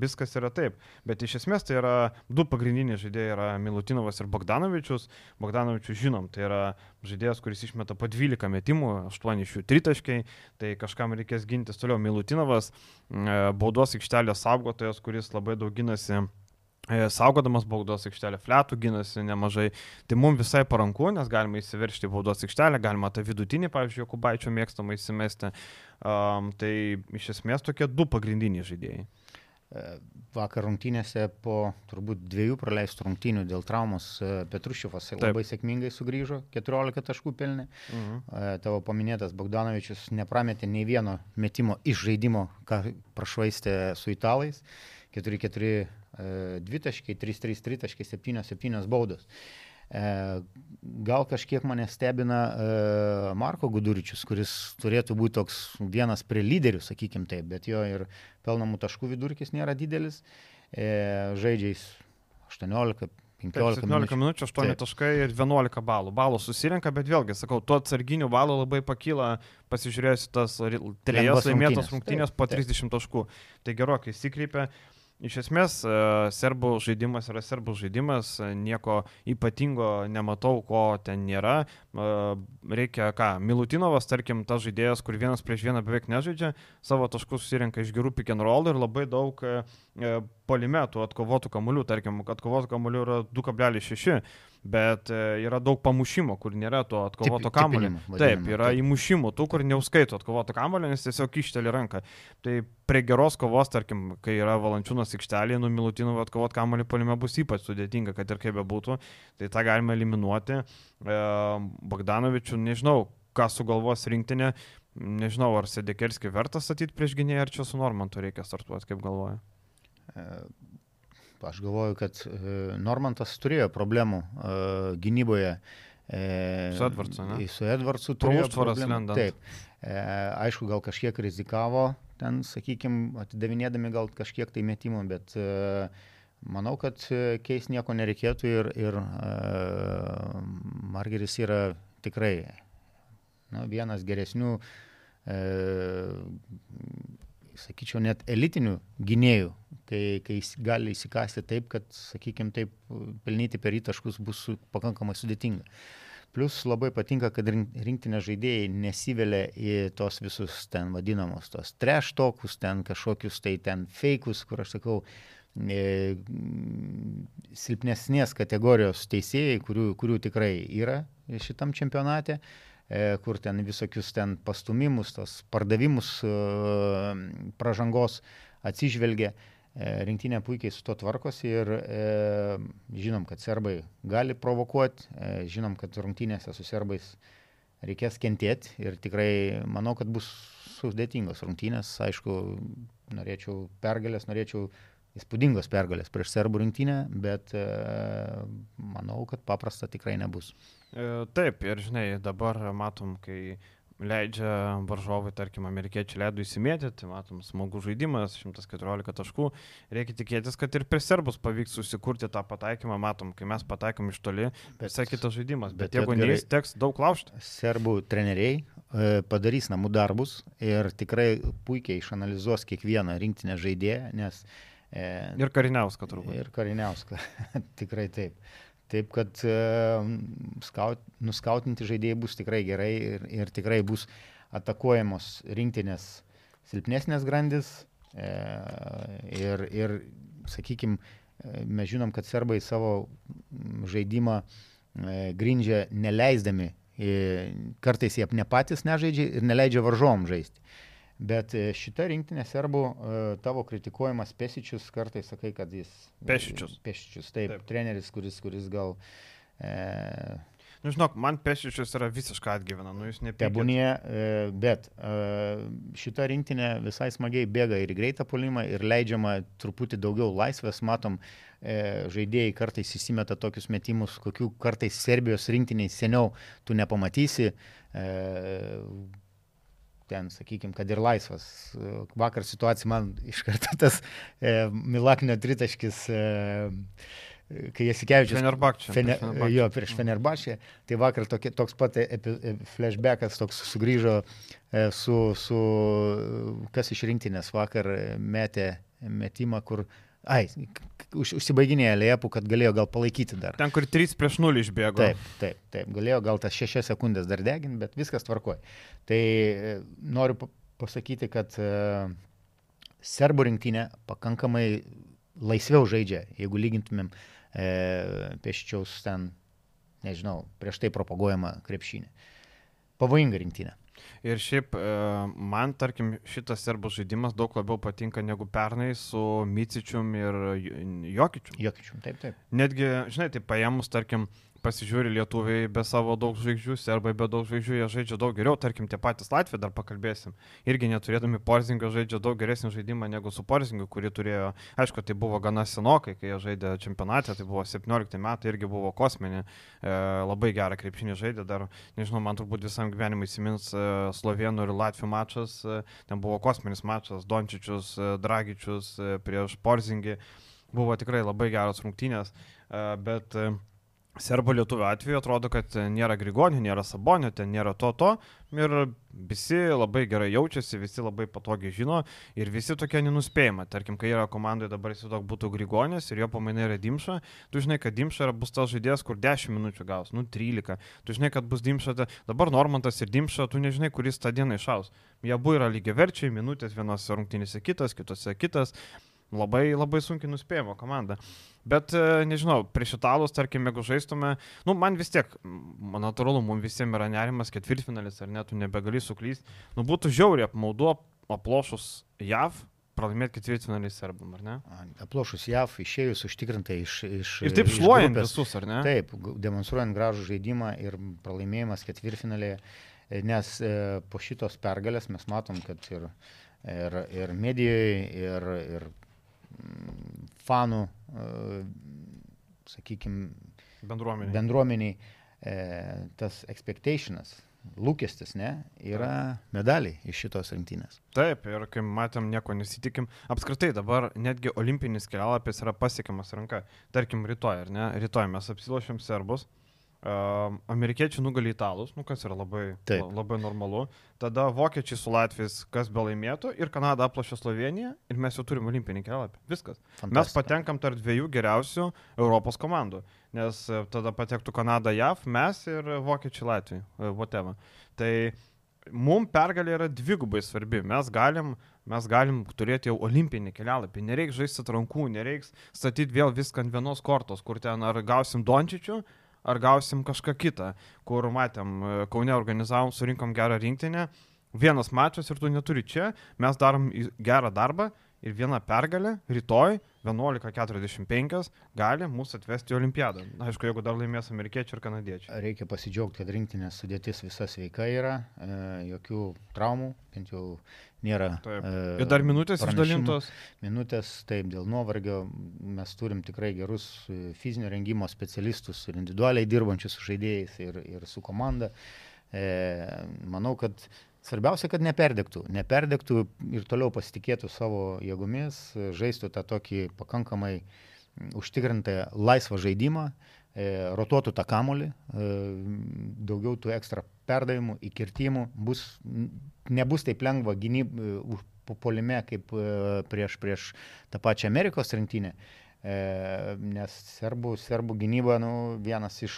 viskas yra taip. Bet iš esmės tai yra du pagrindiniai žaidėjai - yra Milutinovas ir Bogdanovičius. Bogdanovičius žinom, tai yra žaidėjas, kuris išmeta po 12 metimų, 8 iš jų tritaškai. Tai kažkam reikės gintis toliau. Milutinovas, baudos aikštelės saugotojas, kuris labai dauginasi E, saugodamas baudos aikštelę, fletų ginasi nemažai. Tai mums visai paranku, nes galima įsiveršti baudos aikštelę, galima tą vidutinį, pavyzdžiui, Jokubaičio mėgstamą įsimesti. Um, tai iš esmės tokie du pagrindiniai žaidėjai. E, vakar rungtynėse po turbūt dviejų praleistų rungtynių dėl traumos e, Petrušiovas labai sėkmingai sugrįžo, 14 taškų pelnė. Uh mhm. -huh. Tavo paminėtas Bogdanovičius neprametė nei vieno metimo iš žaidimo, ką prašvaistė su italais. 4-4 dvitaškiai, 3-3 tritaškiai, 7-7 baudos. E, gal kažkiek mane stebina e, Marko Guduričius, kuris turėtų būti toks vienas prie lyderių, sakykim taip, bet jo ir pelnamų taškų vidurkis nėra didelis, žaidžiais 18, 15 17 minučių, 8 Taip. taškai ir 11 balų. Balų susirenka, bet vėlgi, sakau, tuo atsarginių balų labai pakyla, pasižiūrėjus tas trejas laimėtos rungtynės po 30 taškų. Tai gerokai įsikreipia. Iš esmės, e, serbų žaidimas yra serbų žaidimas, e, nieko ypatingo nematau, ko ten nėra. E, reikia ką, Milutinovas, tarkim, tas žaidėjas, kur vienas prieš vieną beveik nežaidžia, savo taškus susirenka iš gerų pick and roll ir labai daug polimetų atkovotų kamuolių, tarkim, atkovotų kamuolių yra 2,6 bet e, yra daug pamušimo, kur nėra to atkovoto kamulio. Taip, yra taip. įmušimų, tų, kur neuskaito atkovoto kamulio, nes tiesiog išteli ranką. Tai prie geros kovos, tarkim, kai yra valančiūnas aikštelėje, nu Milutinų atkovot kamulį palime bus ypač sudėtinga, kad ir kaip bebūtų, tai tą galime eliminuoti. E, Bogdanovičių, nežinau, ką sugalvos rinktinė, nežinau, ar Sedekerskį verta statyti prieš gynėją, ar čia su Normantu reikia startuoti, kaip galvoja. Aš galvoju, kad e, Normantas turėjo problemų e, gynyboje. e, Su Edvardsu, ne? Su Edvardsu turėjo problemų. Taip. Aišku, gal kažkiek rizikavo ten, sakykime, atidavinėdami gal kažkiek tai metimų, bet manau, kad keis nieko nereikėtų ir, ir Margeris yra tikrai nu, vienas geresnių, sakyčiau, net elitinių gynėjų, kai, kai gali įsikasti taip, kad, sakykime, taip pelnyti per įtaškus bus su, pakankamai sudėtinga. Plus labai patinka, kad rink- rinktinė žaidėjai nesivelia į tos visus ten vadinamos, tos trash tokus, ten kažkokius tai ten fejkus, kur aš sakau, e, silpnesnės kategorijos teisėjai, kurių, kurių tikrai yra šitam čempionate, e, kur ten visokius ten pastumimus, tos pardavimus e, pažangos atsižvelgia. E, Rinktinė puikiai su to tvarkosi ir e, žinom, kad serbai gali provokuoti, e, žinom, kad rungtynėse su serbais reikės kentėti ir tikrai manau, kad bus sudėtingos rungtynės. Aišku, norėčiau pergalės, norėčiau įspūdingos pergalės prieš serbų rinktinę, bet e, manau, kad paprasta tikrai nebus. E, Taip, ir žinai, dabar matom, kai leidžia varžovai, tarkim, amerikiečiai leido įsimėtyti, matom, smagus žaidimas, 114 taškų, reikia tikėtis, kad ir per serbus pavyks susikurti tą pataikymą, matom, kai mes pataikom iš toli, visai kitas žaidimas, bet, bet jeigu neįs, teks daug laužti. Serbų treneriai e, padarys namų darbus ir tikrai puikiai išanalizuos kiekvieną rinktinę žaidėją, nes e, Ir kariniauska turbūt. Ir Kariniauską. tikrai taip. Taip, kad e, skaut, nuskautinti žaidėjai bus tikrai gerai ir, ir tikrai bus atakuojamos rinktinės silpnesnės grandis. E, ir, ir sakykime, mes žinom, kad serbai savo žaidimą e, grindžia neleisdami. E, kartais jie ne patys nežaidžia ir neleidžia varžovom žaisti. Bet e, šita rinktinė serbų, e, tavo kritikuojamas Pesičius, kartais sakai, kad jis... Pešičius. Pešičius, taip, Taip. taip. treneris, kuris, kuris gal... E, Nu, žinok, man pešičius yra visiškai atgyvena, nu jūs nepykite. Tebūnie, e, bet e, šita rinktinė visai smagiai bėga ir greitą polimą ir leidžiama truputį daugiau laisvės. Matom, e, žaidėjai kartais įsimeta tokius metimus, kokių kartais Serbijos rinktiniai seniau tu nepamatysi. E, ten, sakykime, kad ir laisvas. E, Vakar situacija man iš karto tas e, Milaknio tritaškis, e, kai Jasikevičius Fenerbakčia. Fene, jo, prieš Fenerbašę. Tai vakar tokie, toks pat epi, e, flashbackas toks sugrįžo e, su, su, kas iš rinktinės vakar e, metė metimą, kur, ai, už, užsibaiginėję liepų, kad galėjo gal palaikyti dar. Ten, kur 3 prieš 0 išbėgo. Taip, taip, taip, galėjo gal tas šešias sekundės dar deginti, bet viskas tvarkoja. Tai e, noriu pa- pasakyti, kad e, serbų rinktinė pakankamai laisviau žaidžia, jeigu lygintumėm e, peščiaus ten, nežinau, prieš tai propaguojama krepšinė. Pavojinga rinktinė. Ir šiaip e, man, tarkim, šitas serbų žaidimas daug labiau patinka negu pernai su Micičium ir Jo- Jokičium. Jokičium, taip, taip. Netgi, žinai, tai paėmus, tarkim, pasižiūri lietuviai be savo daug žvaigždžių, serbai be daug žvaigždžių, jie žaidžia daug geriau, tarkim, tie patys Latvijai dar pakalbėsim. Irgi neturėdami Porzingio žaidžia daug geresnį žaidimą negu su Porzingiu, kurį turėjo, aišku, tai buvo gana senokai, kai jie žaidė čempionate, tai buvo 17 metai, irgi buvo kosminė, e, labai gerą krepšinį žaidė, dar, nežinau, man turbūt visam gyvenimui įsimins e, Slovenų ir Latvių mačas, e, ten buvo kosminis mačas, Dončičius, e, Dragičius e, prieš Porzingį, buvo tikrai labai geros rungtynės, e, bet e, Serbo lietuvių atveju atrodo, kad nėra Grigonio, nėra Sabonio, ten nėra to, to. Ir visi labai gerai jaučiasi, visi labai patogiai žino ir visi tokie nenuspėjama. Tarkim, kai yra komandoje dabar įsivaizduok būtų Grigonis ir jo pamaina yra Dimša, tu žinai, kad Dimša yra bus tas žaidėjas, kur 10 minučių gaus, nu 13. Tu žinai, kad bus Dimša, dabar Normantas ir Dimša, tu nežinai, kuris tą dieną išaus. Jie abu yra lygiai verčiai, minutės vienose rungtynėse kitas, kitose kitas. Labai, labai sunkiai nuspėjama komanda. Bet e, nežinau, prieš italus, tarkim, jeigu žaistume, nu, man vis tiek, man natūralu, mums visiems yra nerimas, ketvirtfinalis ar net tu nebegali suklysti. Nu, būtų žiauriai apmaudu aplošus JAV, pralaimėti ketvirtfinalį serbam, ar ne? Aplošus JAV, išėjus užtikrintai iš... iš ir taip šluojant visus, ar ne? Taip, demonstruojant gražų žaidimą ir pralaimėjimas ketvirtfinalėje, nes e, po šitos pergalės mes matom, kad ir, ir, ir medijoje, ir, ir fanų, e, sakykime, bendruomeniai, bendruomeniai e, tas expectationas, lūkestis, ne, yra medaliai iš šitos rinktinės. Taip, ir kai matėm, nieko nesitikim. Apskritai dabar netgi olimpinis kelialapis yra pasiekiamas ranka. Tarkim, rytoj, ar ne? Rytoj mes apsilošėm serbus. Uh, amerikiečiai nugali italus, nu kas yra labai, Taip. labai normalu. Tada vokiečiai su Latvijais, kas be laimėtų, ir Kanada aplašė Sloveniją ir mes jau turim olimpinį kelialapį. Viskas. Fantastika. Mes patenkam tarp dviejų geriausių Europos komandų, nes e, tada patektų Kanada JAV, mes ir vokiečiai Latvijai, e, whatever. Tai mums pergalė yra dvigubai svarbi. Mes galim, mes galim turėti jau olimpinį kelialapį. Nereiks žaisti atrankų, nereiks statyti vėl viską ant vienos kortos, kur ten ar gausim Dončičių, ar gausim kažką kitą, kur matėm, e, Kaune organizavom, surinkom gerą rinktinę, vienas mačas ir tu neturi čia, mes darom gerą darbą ir viena pergalė rytoj 11.45 gali mūsų atvesti į olimpiadą. Aišku, jeigu dar laimės amerikiečiai ir kanadiečiai. Reikia pasidžiaugti, kad rinktinės sudėtis visa sveika yra, e, jokių traumų, bent jau nėra. Taip. E, ir dar minutės išdalintos? Minutės, taip, dėl nuovargio mes turim tikrai gerus e, fizinio rengimo specialistus ir individualiai dirbančius su žaidėjais ir, ir su komanda. E, manau, kad Svarbiausia, kad neperdegtų. Neperdegtų ir toliau pasitikėtų savo jėgomis, žaistų tą tokį pakankamai užtikrintą laisvą žaidimą, e, rotuotų tą kamolį, e, daugiau tų ekstra perdavimų, įkirtimų, bus, nebus taip lengva gynyb, e, polime kaip prieš, prieš tą pačią Amerikos rinktinę, nes serbų, serbų gynyba nu, vienas iš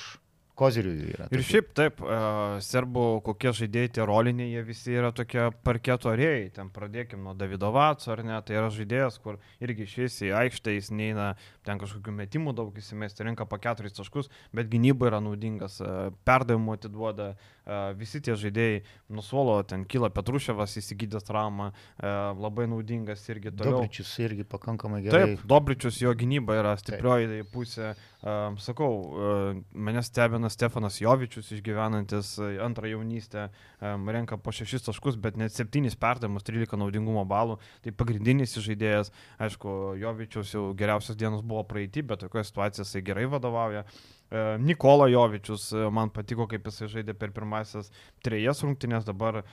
kozirių yra. Ir šiaip taip, uh, serbų kokie žaidėjai tie roliniai, jie visi yra tokie parketo rėjai. Ten pradėkim nuo Davido Vatso, ar ne, tai yra žaidėjas, kur irgi išės į aikštę, jis neina ten kažkokių metimų daug įsimesti, renka po keturis taškus, bet gynyba yra naudingas, uh, perdavimų atiduoda, uh, visi tie žaidėjai nusuolo, ten kyla Petruševas įsigydęs traumą, uh, labai naudingas irgi toliau. Dobričius irgi pakankamai gerai. Taip, Dobričius jo gynyba yra stiprioji pusė. Sakau, uh, mane stebina Stefanas Jovičius išgyvenantis e, antrą jaunystę, renka po šešis taškus, bet net septynis perdavimus, 13 naudingumo balų. Tai pagrindinis žaidėjas, aišku, Jovičius jau geriausias dienos buvo praeiti, bet tokioje situacijoje jisai gerai vadovauja. E, Nikola Jovičius, e, man patiko, kaip jisai žaidė per pirmasis trejas rungtynės, dabar e,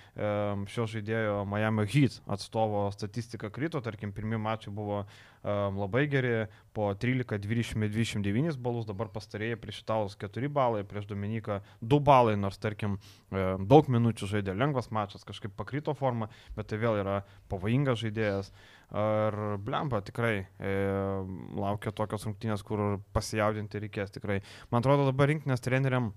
šio žaidėjo Miami Heat atstovo statistika krito, tarkim, pirmie mačai buvo labai geri, po 13, 20, 29 balus, dabar pastarėjai prieš Italus 4 balai, prieš Dominiką 2 balai, nors tarkim daug minučių žaidė lengvas mačas, kažkaip pakrito forma, bet tai vėl yra pavojingas žaidėjas. Ar blemba tikrai e, laukia tokios rungtynės, kur pasijaudinti reikės tikrai. Man atrodo dabar rinktinės treneriam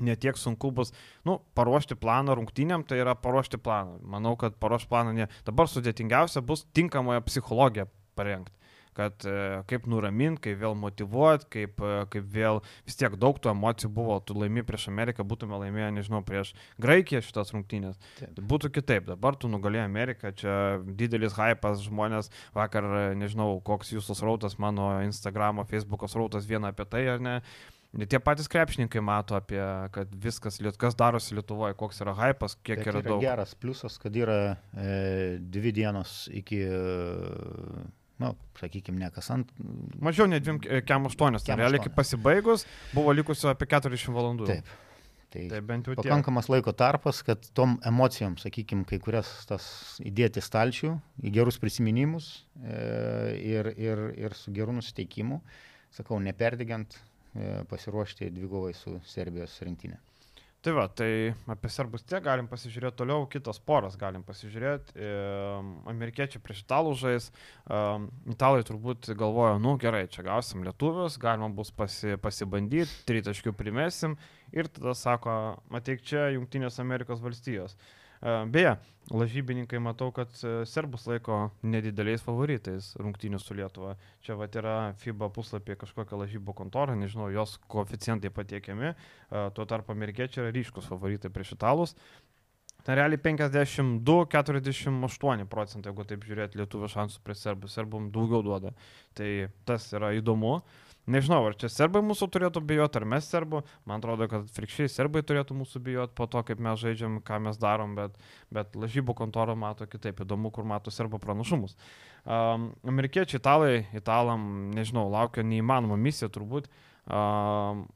netiek sunku bus, nu, paruošti planą rungtynėm, tai yra paruošti planą. Manau, kad paruošti planą ne. Dabar sudėtingiausia bus tinkamoje psichologiją parengti kad e, kaip nuraminti, kaip vėl motivuoti, kaip, e, kaip vėl vis tiek daug tų emocijų buvo, tu laimi prieš Ameriką, būtume laimėję, nežinau, prieš Graikiją šitas rungtynės. Taip. Būtų kitaip, dabar tu nugalėjai Ameriką, čia didelis hypas, žmonės vakar, nežinau, koks jūsų srautas, mano Instagramo, Facebook'o srautas vieną apie tai, ar ne. Tie patys krepšininkai mato apie, kad viskas, kas darosi Lietuvoje, koks yra hypas, kiek Bet yra, yra daug. Geras pliusas, kad yra e, dvi dienos iki e, nu, sakykime, ne kas ant. Mažiau nei 2 kem 8, tai realiai kaip pasibaigus buvo likusio apie 40 valandų. Taip. Tai, tai bent jau pakankamas tiek. laiko tarpas, kad tom emocijom, sakykime, kai kurias tas įdėti stalčių, į gerus prisiminimus e, ir, ir, ir su geru nusiteikimu, sakau, neperdigant, e, pasiruošti dvigovai su Serbijos rinktinė. Tai va, tai apie serbus tiek galim pasižiūrėti toliau, kitos poras galim pasižiūrėti. Amerikiečiai prieš italų žais, italai turbūt galvoja, nu gerai, čia gausim lietuvius, galima bus pasi, pasibandyti, tritaškių primesim ir tada sako, matyk čia Junktinės Amerikos valstijos. Beje, lažybininkai matau, kad serbus laiko nedideliais favoritais rungtynių su Lietuva. Čia va yra FIBA puslapyje kažkokia lažybų kontora, nežinau, jos koeficientai patiekiami, tuo tarpu amerikiečiai yra ryškus favoritai prieš italus. Ten realiai 52-48 procentai, jeigu taip žiūrėt, lietuvių šansų prie serbų. Serbum daugiau duoda. Tai tas yra įdomu. Nežinau, ar čia serbai mūsų turėtų bijoti, ar mes serbų. Man atrodo, kad frikščiai serbai turėtų mūsų bijoti po to, kaip mes žaidžiam, ką mes darom, bet, bet lažybų kontora mato kitaip. Įdomu, kur mato serbo pranašumus. Um, amerikiečiai, italai, italam, nežinau, laukia neįmanoma misija turbūt. Um,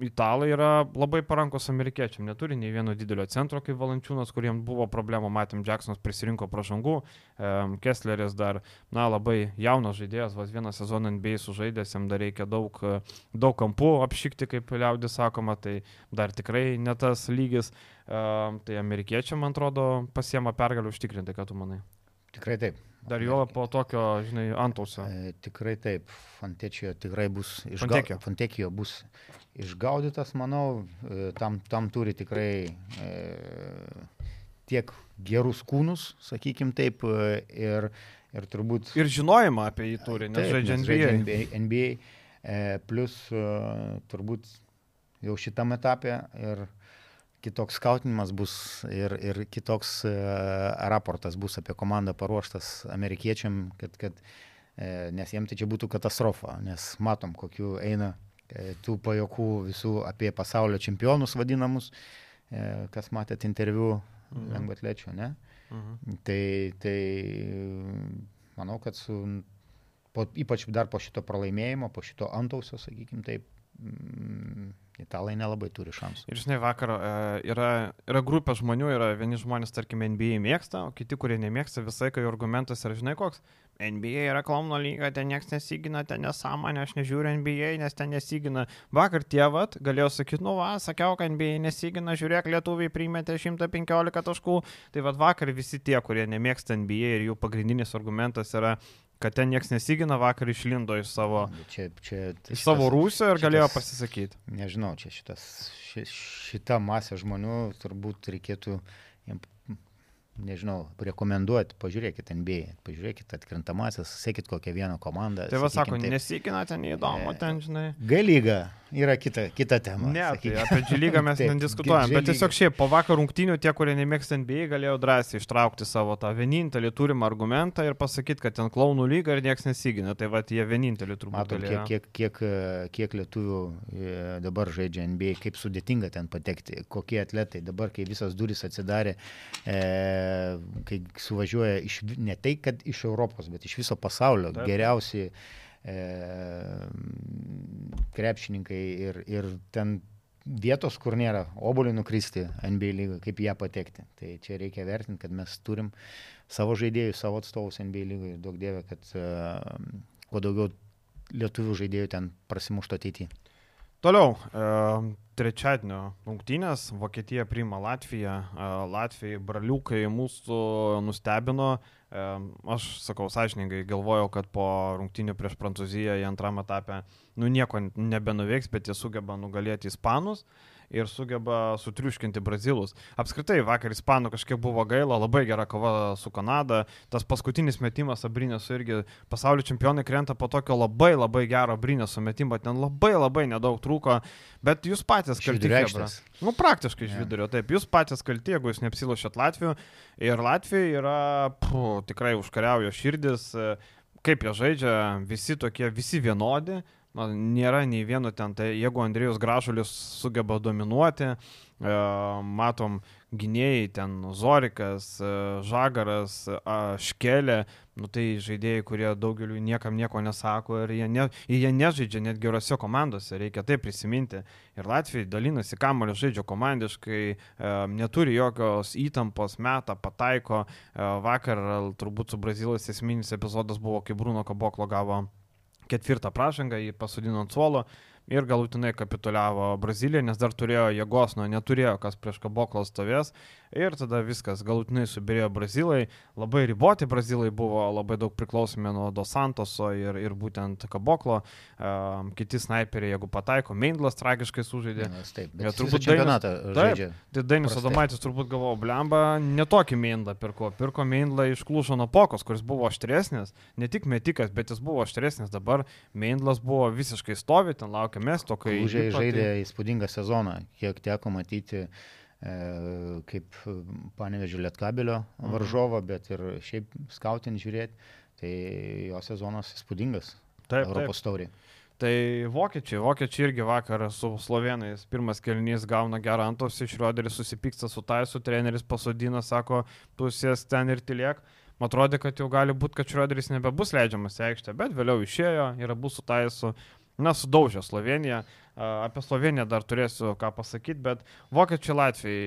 italai yra labai parankus amerikiečiam, neturi nei vieno didelio centro kaip Valančiūnas, kuriems buvo problemų, matėm, Jacksonas prisirinko pražangų, Kessleris dar, na, labai jaunas žaidėjas, vas vieną sezoną NBA sužaidęs, jam dar reikia daug, daug kampų apšykti, kaip liaudis sakoma, tai dar tikrai ne tas lygis, tai amerikiečiam, man atrodo, pasiema pergalį užtikrinti, ką tu manai. Tikrai taip. Dar jo po tokio, žinai, antausio. E, tikrai taip. Fantečijo tikrai bus išgaudytas. Fantekijo bus išgaudytas, manau. E, tam, tam turi tikrai e, tiek gerus kūnus, sakykim taip, e, ir, ir turbūt... Ir žinojimą apie jį turi, nes žaidžia NBA. NBA, NBA e, plus e, turbūt jau šitam etapė ir kitoks skautinimas bus ir, ir kitoks uh, raportas bus apie komandą paruoštas amerikiečiam, kad, kad, uh, nes jiem tai čia būtų katastrofa, nes matom, kokiu eina uh, tų pajokų visų apie pasaulio čempionus vadinamus, kas matėt interviu mhm. lengvatlečio, ne? Mhm. Tai, tai manau, kad su, po, ypač dar po šito pralaimėjimo, po šito antausio, sakykim taip, Italai nelabai turi šansų. Ir žinai, vakar e, yra, yra grupė žmonių, yra vieni žmonės, tarkim, NBA mėgsta, o kiti, kurie nemėgsta, visai kai argumentas yra, žinai, koks. NBA yra klauno lyga, ten niekas nesigina, ten nesąmonė, aš nežiūriu NBA, nes ten nesigina. Vakar tėvat galėjo sakyti, nu va, sakiau, kad NBA nesigina, žiūrėk, lietuviai primetė 115 taškų. Tai vad vakar visi tie, kurie nemėgsta NBA ir jų pagrindinis argumentas yra, kad ten niekas nesigina, vakar išlindo iš savo, čia, čia, iš šitas, savo rūsio ir šitas, galėjo pasisakyti. Nežinau, čia šitas, ši, šita masė žmonių turbūt reikėtų nežinau, rekomenduoti, pažiūrėkit NBA, pažiūrėkit atkrintamasis, sekit kokią vieną komandą. Tai va sako, nesikina ten įdomu, e, ten žinai. Galyga yra kita, kita tema. Ne, tai apie džilygą mes nediskutuojam, bet tiesiog šiaip po vakar rungtinių tie, kurie nemėgsta NBA, galėjo drąsiai ištraukti savo tą vienintelį turimą argumentą ir pasakyti, kad ten klaunų lyga ir niekas nesigina. Tai va, jie vienintelį turbūt. Matom, kiek, kiek, kiek, kiek lietuvių e, dabar žaidžia NBA, kaip sudėtinga ten patekti, kokie atletai dabar, kai visas duris atsidarė. E, kai suvažiuoja iš, ne tai, kad iš Europos, bet iš viso pasaulio Taip. geriausi e, krepšininkai ir, ir ten vietos, kur nėra, oboliui nukristi NBA lygą, kaip ją patekti. Tai čia reikia vertinti, kad mes turim savo žaidėjus, savo atstovus NBA lygai ir daug dievė, kad uh, kuo daugiau lietuvių žaidėjų ten prasimuštų ateityje. Toliau, trečiadienio rungtynės, Vokietija priima Latviją, e, Latvijai braliukai mūsų nustebino, aš sakau sąžininkai, galvojau, kad po rungtynių prieš Prancūziją į antrą etapę, nu nieko nebenuveiks, bet jie sugeba nugalėti Ispanus. E, ir sugeba sutriuškinti brazilus. Apskritai, vakar ispanų kažkiek buvo gaila, labai gera kova su Kanada. Tas paskutinis metimas Abrinėsų irgi pasaulio čempionai krenta po tokio labai labai gero Abrinėsų metimo, ten labai labai nedaug trūko, bet jūs patys kalti. Nu, praktiškai iš vidurio, taip, jūs patys kalti, jeigu jūs neapsilošėt Latvijų. Ir Latvija yra, puh, tikrai užkariaujo širdis, kaip jie žaidžia, visi tokie, visi vienodi nėra nei vieno ten, tai jeigu Andrijus Gražulis sugeba dominuoti, e, matom gynėjai ten Zorikas, e, Žagaras, Škelė, nu tai žaidėjai, kurie daugeliu niekam nieko nesako ir jie, ne, jie nežaidžia net gerose komandose, reikia tai prisiminti. Ir Latvijai dalinasi kamulio žaidžia komandiškai, e, neturi jokios įtampos, metą, pataiko. Vakar turbūt su Brazilas esminis epizodas buvo, kai Bruno Kaboklo gavo ketvirtą pražangą, jį pasodino ant suolo, ir galutinai kapituliavo Brazilija, nes dar turėjo jėgos, nu neturėjo, kas prieš kaboklo stovės. Ir tada viskas galutinai subirėjo Brazilai, labai riboti Brazilai buvo, labai daug priklausomi nuo Dos Santoso ir, ir būtent kaboklo. Um, kiti snaiperiai, jeigu pataiko, Meindlas tragiškai sužaidė. Nes taip, Ja, bet turbūt turbūt čempionatą Taip, žaidžia. Tai Dainis. Adomaitis turbūt galvojo, blemba, netokį Meindlą pirko. Pirko Meindlą iš Klušo nuo Pokos, kuris buvo aštresnis, ne tik metikas, bet jis buvo aštresnis. Dabar Meindlas buvo visiškai stovi, ten laukia mesto, kai... Įlipa, tai- žaidė įspūdingą sezoną, kiek teko matyti e, kaip panevežiu Lietkabelio Mhm. varžovą, bet ir šiaip skautin žiūrėti, tai jo sezonas įspūdingas Taip. Europos taurė. Tai vokiečiai, vokiečiai irgi vakar su slovenais, pirmas kelnys gauna gerą antausį, Šrioderis susipyksta su Taisu, treneris pasodina, sako, tu sės ten ir tiliek. Man atrodo, kad jau gali būti, kad Šrioderis nebebus leidžiamas į aikštę, bet vėliau išėjo ir abu su Taisu, na, sudaužė Sloveniją. Apie Sloveniją dar turėsiu ką pasakyti, bet vokiečiai Latvijai,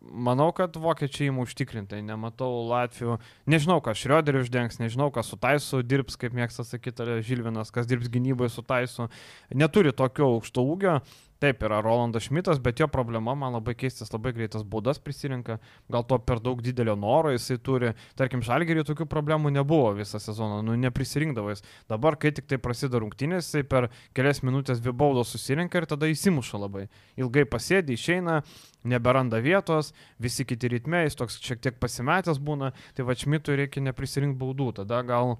manau, kad vokiečiai įmų užtikrintai, nematau Latvijų, nežinau, kas Šrioderį uždengs, nežinau, kas su Taisu dirbs, kaip mėgsta sakyti Žilvinas, kas dirbs gynyboje su Taisu, neturi tokio aukšto ūgio. Taip, yra Rolandas Šmitas, bet jo problema, man labai keistas, labai greitas būdas prisirinka, gal to per daug didelio noro jisai turi. Tarkim, Žalgerį tokių problemų nebuvo visą sezoną, nu neprisirinkdavo jis. Dabar, kai tik tai prasideda rungtynės, jisai per kelias minutės dvi baudos susirinka ir tada įsimuša labai. Ilgai pasėdi, išeina, neberanda vietos, visi kiti ritme, jis toks šiek tiek pasimetęs būna, tai va Šmitui reikia neprisirinkti baudų, tada gal...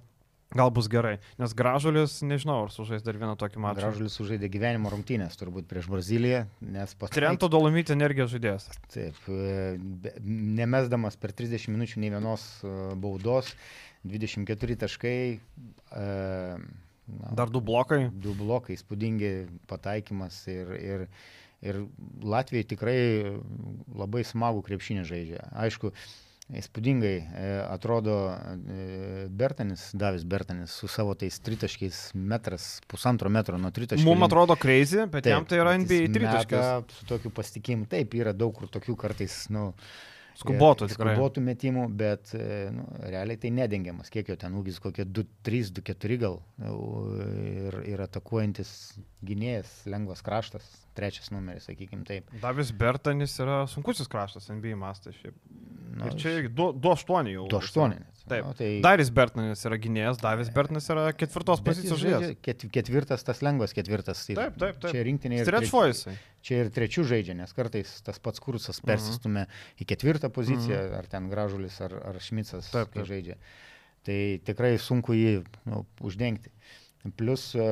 Gal bus gerai, nes Gražulis, nežinau, ar sužais dar vieną tokį mačą. Gražulis sužaidė gyvenimo rungtynės turbūt prieš Braziliją, nes pats... Trento Dolomite energijos žaidėjas. Taip, e, nemesdamas per 30 minučių nei vienos e, baudos, 24 taškai. e, na, Dar du blokai. Du blokai, įspūdingi pataikymas ir, ir, ir Latvijai tikrai labai smagų krepšinį žaidžia. Aišku, įspūdingai e, atrodo e, Bertanis, Davis Bertanis su savo tais tritaškiais metras, pusantro metro nuo tritaškių. Mums atrodo crazy, bet Taip, jam tai yra NBA meta Su tokiu pasitikėjimu. Taip, yra daug kur tokių kartais, nu, Skubotų tikrai. Skubotų metimų, bet e, nu, realiai tai nedengiamas. Kiek jo ten ūgis, kokie 2-3, 2-4 gal. O, Ir, ir atakuojantis gynėjas, lengvas kraštas, trečias numeris, sakykim taip. Davis Bertanis yra sunkusis kraštas NBA mastai šiaip. Nu, Ir čia 2-8 jau. 2-8. Taip. Nu, tai Daris Bertanis yra gynėjas, Davis Bertanis yra ketvirtos pozicijos žaidėjas. ket, ketvirtas, tas lengvas ketvirtas. Tai Taip, taip, taip. Čia rinktinė ir, Strečvo jisai. čia ir trečių žaidžia, nes kartais tas pats kursas persistumė į ketvirtą poziciją, ar ten gražulis, ar, ar šmicas, Taip, taip. žaidžia. Tai tikrai sunku jį nu, uždengti. Plus, e,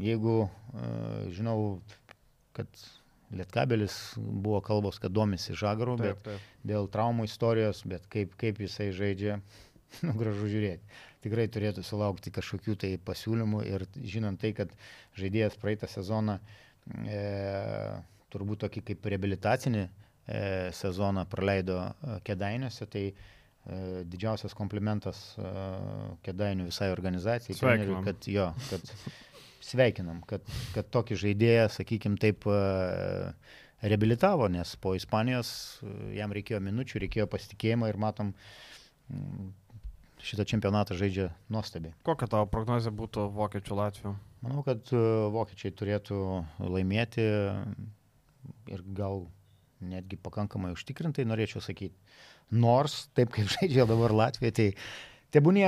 jeigu e, žinau, kad Lietkabelis buvo kalbos, kad domisi Žagaru, bet Taip, taip. dėl traumų istorijos, bet kaip, kaip jisai žaidžia, nu, gražu žiūrėti. Tikrai turėtų sulaukti kažkokių tai pasiūlymų ir žinant tai, kad žaidėjas praeitą sezoną e, turbūt tokį kaip reabilitacinį e, sezoną praleido e, Kedainiuose, tai e, didžiausias komplimentas e, Kedainių visai organizacijai, kad jo, kad sveikinam, kad, kad tokį žaidėją, sakykim, taip e, reabilitavo, nes po Ispanijos e, jam reikėjo minučių, reikėjo pasitikėjimo ir matom, mm, šitą čempionatą žaidžia nuostabiai. Kokia tavo prognozija būtų vokiečių Latvijų? Manau, kad e, vokiečiai turėtų laimėti ir gal netgi pakankamai užtikrintai, norėčiau sakyti. Nors, taip kaip žaidžia dabar Latvija, tai tebūnė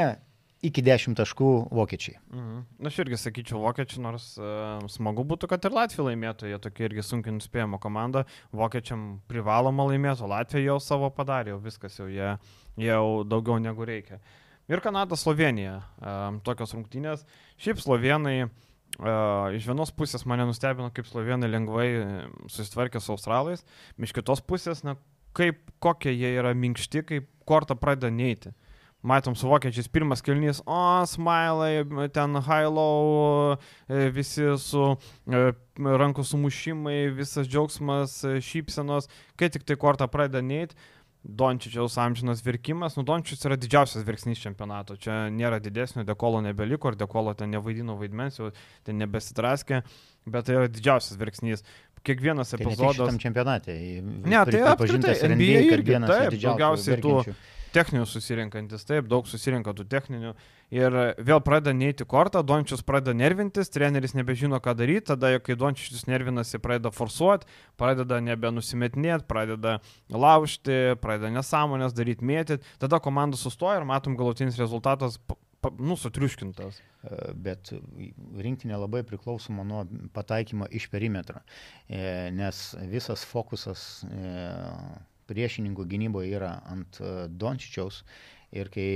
iki 10 taškų vokiečiai. Mhm. Na, aš irgi sakyčiau vokiečių, nors uh, smagu būtų, kad ir Latvija laimėtų, jie tokia irgi sunkiai nuspėjama komanda, vokiečiam privaloma laimėti, o Latvija jau savo padarė, jau viskas jau jie jau daugiau negu reikia. Ir Kanada, Slovenija, um, tokios rungtynės. Šiaip slovenai, uh, iš vienos pusės mane nustebino, kaip slovenai lengvai susitvarkė su australais, iš kitos pusės, na, kaip kokie jie yra minkšti, kaip kortą pradeda neiti. Matom su vokiečiais pirmas kelnys, o, smilai, ten high-low, e, visi su e, rankų sumušimai, visas džiaugsmas, e, šypsenos, kai tik tai kortą pradeda neiti. Dončičiaus amžinas virkimas, nu Dončičius yra didžiausias virksnys čempionato, čia nėra didesnio, dekolo nebeliko ir dekolo ten nevaidino vaidmens, jau ten nebesitraskė, bet tai yra didžiausias virksnys. Kiekvienas Tai ne epizodas. čempionate. Ne, tai apskritai, NBA irgi, taip, daugiausiai tų- techninių susirinkantis, taip, daug susirinka tų techninių. Ir vėl pradeda neiti kortą, Dončius pradeda nervintis, treneris nebežino, ką daryti, tada, kai Dončius nervinasi, pradeda forsuoti, pradeda nebenusimetinėti, pradeda laužti, pradeda nesąmonės daryti, mėtyti, tada komanda sustoja ir matom galutinis rezultatas nu, sutriuškintas. E, bet rinktinė labai priklausoma nuo pataikymo iš perimetro, e, nes visas fokusas e, priešininkų gynyboje yra ant e, Dončičiaus ir kai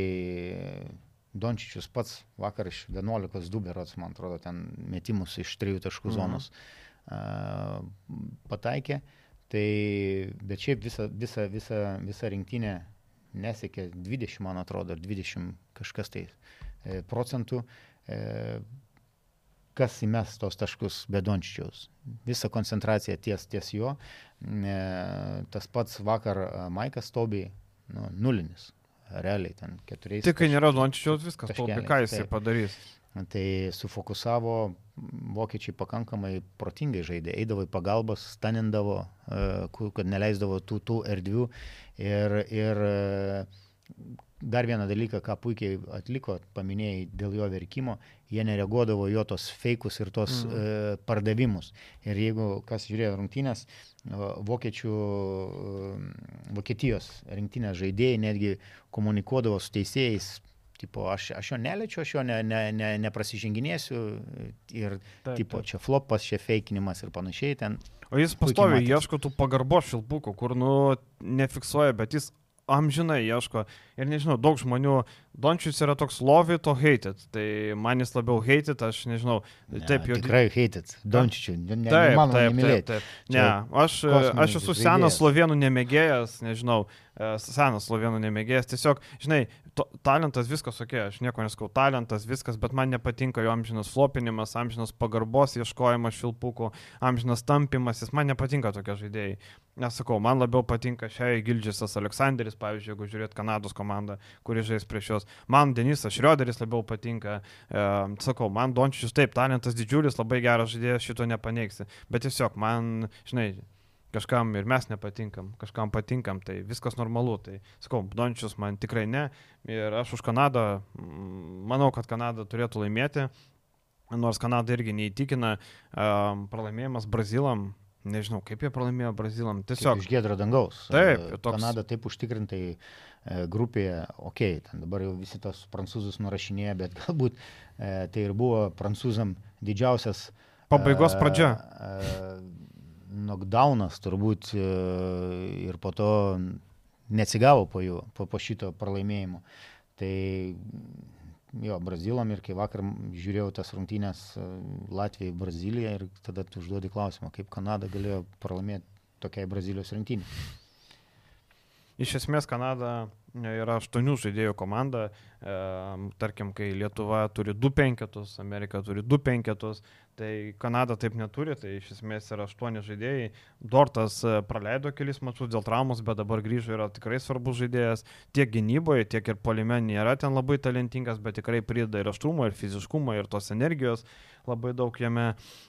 Dončičius pats vakar iš 11 duberots, man atrodo, ten metimus iš trijų taškų mhm. zonos mhm. pataikė, tai bet šiaip visa, visa, visa, visa rinktinė nesiekė 20, man atrodo, 20 kažkas tai e, procentų. E, kas įmes tos taškus be Dončičiaus. Visa koncentracija ties, ties jo. E, tas pats vakar e, Maikas Tobiai, nu, nulinis. Realiai ten keturiais. Tik kai nėra Dončičiaus, viskas, Tobi, ką jisai taip. padarys. Tai sufokusavo, vokiečiai pakankamai protingai žaidė, eidavo į pagalbas, stanindavo, e, kad neleisdavo tų, tų erdvių ir, ir dar vieną dalyką, ką puikiai atliko, paminėjai dėl jo verkimo, jie nereaguodavo jo tos feikus ir tos mm. e, pardavimus. Ir jeigu kas žiūrėjo rungtynės, vokiečių, e, Vokietijos rinktinės žaidėjai netgi komunikuodavo su teisėjais, tipo, aš, aš jo neliečiu, aš jo ne, ne, ne, neprasiženginėsiu ir, taip, tipo, taip. čia flopas, čia feikinimas ir panašiai ten. O jis pastoviai ieško tų pagarbo šilpukų, kur, nu, nefiksuoja, bet jis amžinai ieško. Ir nežinau, daug žmonių, Dončius yra toks love it o hated. Tai man jis labiau hated, aš nežinau. Ne, taip, jau. Tikrai hated. Dončičių. Ne, taip, taip, taip, taip, taip. Ne, aš, aš esu senas slovenų nemėgėjas, nežinau, e, senas slovenų nemėgėjas. Tiesiog, žinai, to, talentas viskas, ok, aš nieko neskau, talentas viskas, bet man nepatinka jo amžinas flopinimas, amžinas pagarbos ieškojimas šilpukų, amžinas tampimas, jis man nepatinka tokie žaidėjai. Nesakau, man labiau patinka šiai Gildžiasas Aleksandris, pavyzdžiui, jeigu žiūrėt Kanados komandą, kuri žais prieš juos. Man Denisas Šrioderis labiau patinka. E, sakau, man Dončičius taip, talentas didžiulis, labai geras žaidėjas, šito nepaneigsi. Bet tiesiog man, žinai, kažkam ir mes nepatinkam, kažkam patinkam, tai viskas normalu. Tai sakau, Dončius man tikrai ne. Ir aš už Kanadą, manau, kad Kanada turėtų laimėti. Nors Kanada irgi neįtikina, um, pralaimėjimas Brazilam Nežinau, kaip jie pralaimėjo Brazilam. Tiesiog. Kaip iš gėdro dangaus. Taip, toks... Kanada taip užtikrintai e, grupėje, okei, okay, ten dabar jau visi tos prancūzus nurašinėja, bet galbūt e, tai ir buvo prancūzam didžiausias. Pabaigos e, pradžia. E, knockdownas turbūt e, ir po to neatsigavo po jų, po, po šito pralaimėjimo. Tai jo, Brazilam ir kai vakar žiūrėjau tas rungtynės e, Latvijai, Brazilija ir tada tu užduodi klausimą, kaip Kanada galėjo pralaimėti tokiai Brazilijos rinktinį. Iš esmės Kanada yra aštuonių žaidėjų komanda, e, tarkim, kai Lietuva turi du penketus, Amerika turi du penketus, Tai Kanada taip neturi, tai iš esmės yra aštuoni žaidėjai. Dortas e, praleido kelis mačius dėl traumos, bet dabar grįžo yra tikrai svarbus žaidėjas. Tiek gynyboje, tiek ir polime nėra ten labai talentingas, bet tikrai prideda ir aštrumo, ir fiziškumo, ir tos energijos labai daug jame.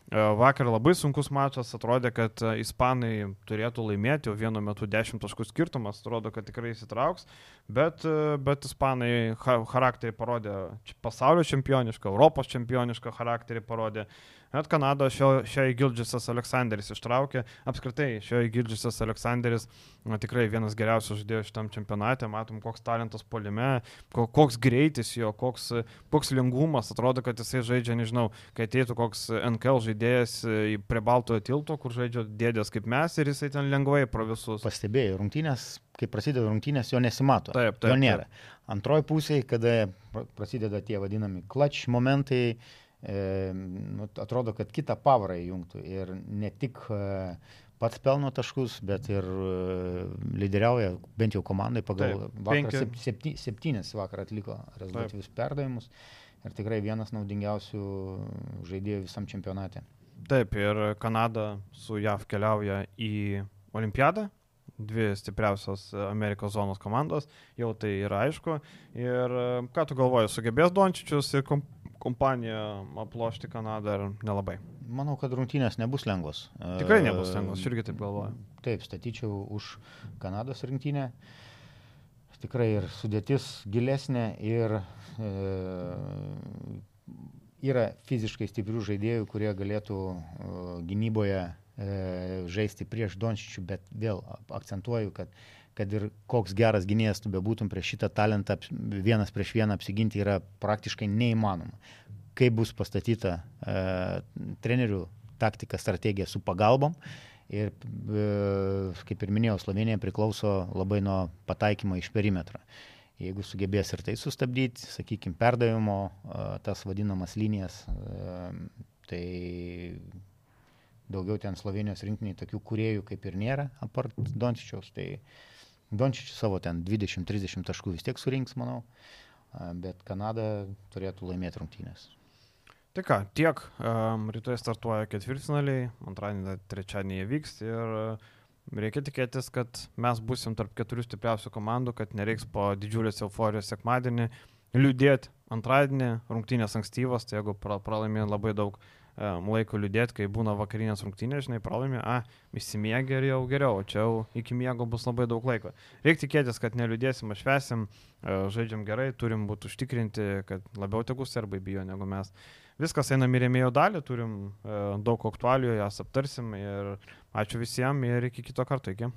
E, vakar labai sunkus mačas, atrodė, kad e, ispanai turėtų laimėti, jau vienu metu 10 taškų skirtumas, atrodo, kad tikrai įsitrauks, bet, bet ispanai charakterį parodė pasaulio čempionišką, Europos čempionišką charakterį parodė. Net Kanado šio, šiai Gildžisas Aleksandris ištraukė. Apskritai, šiai Gildžisas Aleksandris na, tikrai vienas geriausių žaidėjų šitam čempionate. Matom, koks talentas polime, koks greitis jo, koks, koks lengvumas. Atrodo, kad jisai žaidžia, nežinau, kai ateitų koks NKL žaidėjas prie Baltojo tilto, kur žaidžia dėdės kaip mes ir jisai ten lengvai pro visus. Pastebėjau, rungtynės, kai prasideda rungtynės, jo nesimato. Taip, taip. Jo nėra. Antroji pusė, kada prasideda tie vadinami clutch momentai, e, nu, atrodo, kad kitą pavarą įjungtų ir ne tik e, pats pelno taškus, bet ir e, lyderiauja bent jau komandai pagal Taip, vakar penki... septy, septynis vakar atliko rezultatyvius perdavimus ir tikrai vienas naudingiausių žaidėjų visam čempionate. Taip, ir Kanada su JAV keliauja į Olimpiadą, dvi stipriausios Amerikos zonos komandos, jau tai yra aišku. Ir e, ką tu galvoji, sugebės Dončičius ir komp kompanija aplošti Kanadą ar nelabai? Manau, kad rungtynės nebus lengvos. Tikrai nebus lengvos, aš irgi taip galvoju. Taip, statyčiau už Kanados rinktinę. tikrai ir sudėtis gilesnė ir e, yra fiziškai stiprių žaidėjų, kurie galėtų gynyboje e, žaisti prieš Dončičių, bet vėl akcentuoju, kad, kad ir koks geras gynėjas tu bebūtum prieš šitą talentą vienas prieš vieną apsiginti yra praktiškai neįmanoma. Kaip bus pastatyta e, trenerių taktika, strategija su pagalbom. Ir, e, kaip ir minėjau, Slovenija priklauso labai nuo pataikymo iš perimetro. Jeigu sugebės ir tai sustabdyti, sakykime, perdavimo, tas vadinamas linijas, tai daugiau ten Slovenijos rinktiniai tokių kuriejų kaip ir nėra, apart Dončičiaus. Tai Dončičius savo ten 20-30 taškų vis tiek surinks, manau, bet Kanada turėtų laimėti rungtynės. Tai ką, tiek. Um, rytoj startuoja ketvirtfinaliai, antradienį, trečiadienį jie vyks ir Reikia tikėtis, kad mes busim tarp keturių stipriausių komandų, kad nereiks po didžiulės euforijos sekmadienį liūdėti antradienį, rungtynės ankstyvos, tai jeigu pralaimė labai daug laiko liūdėti, kai būna vakarinės rungtynės, žinai, pralaimė, a, įsimiegi ir jau geriau, čia jau iki miego bus labai daug laiko. Reikia tikėtis, kad neliūdėsim, atšvesim, uh, žaidžiam gerai, turim būti užtikrinti, kad labiau tegu serbai bijo negu mes. Viskas einam į rėmėjo dalį, turim uh, daug aktualijų, jas aptarsim ir Ačiū visiems ir iki kito karto. Iki.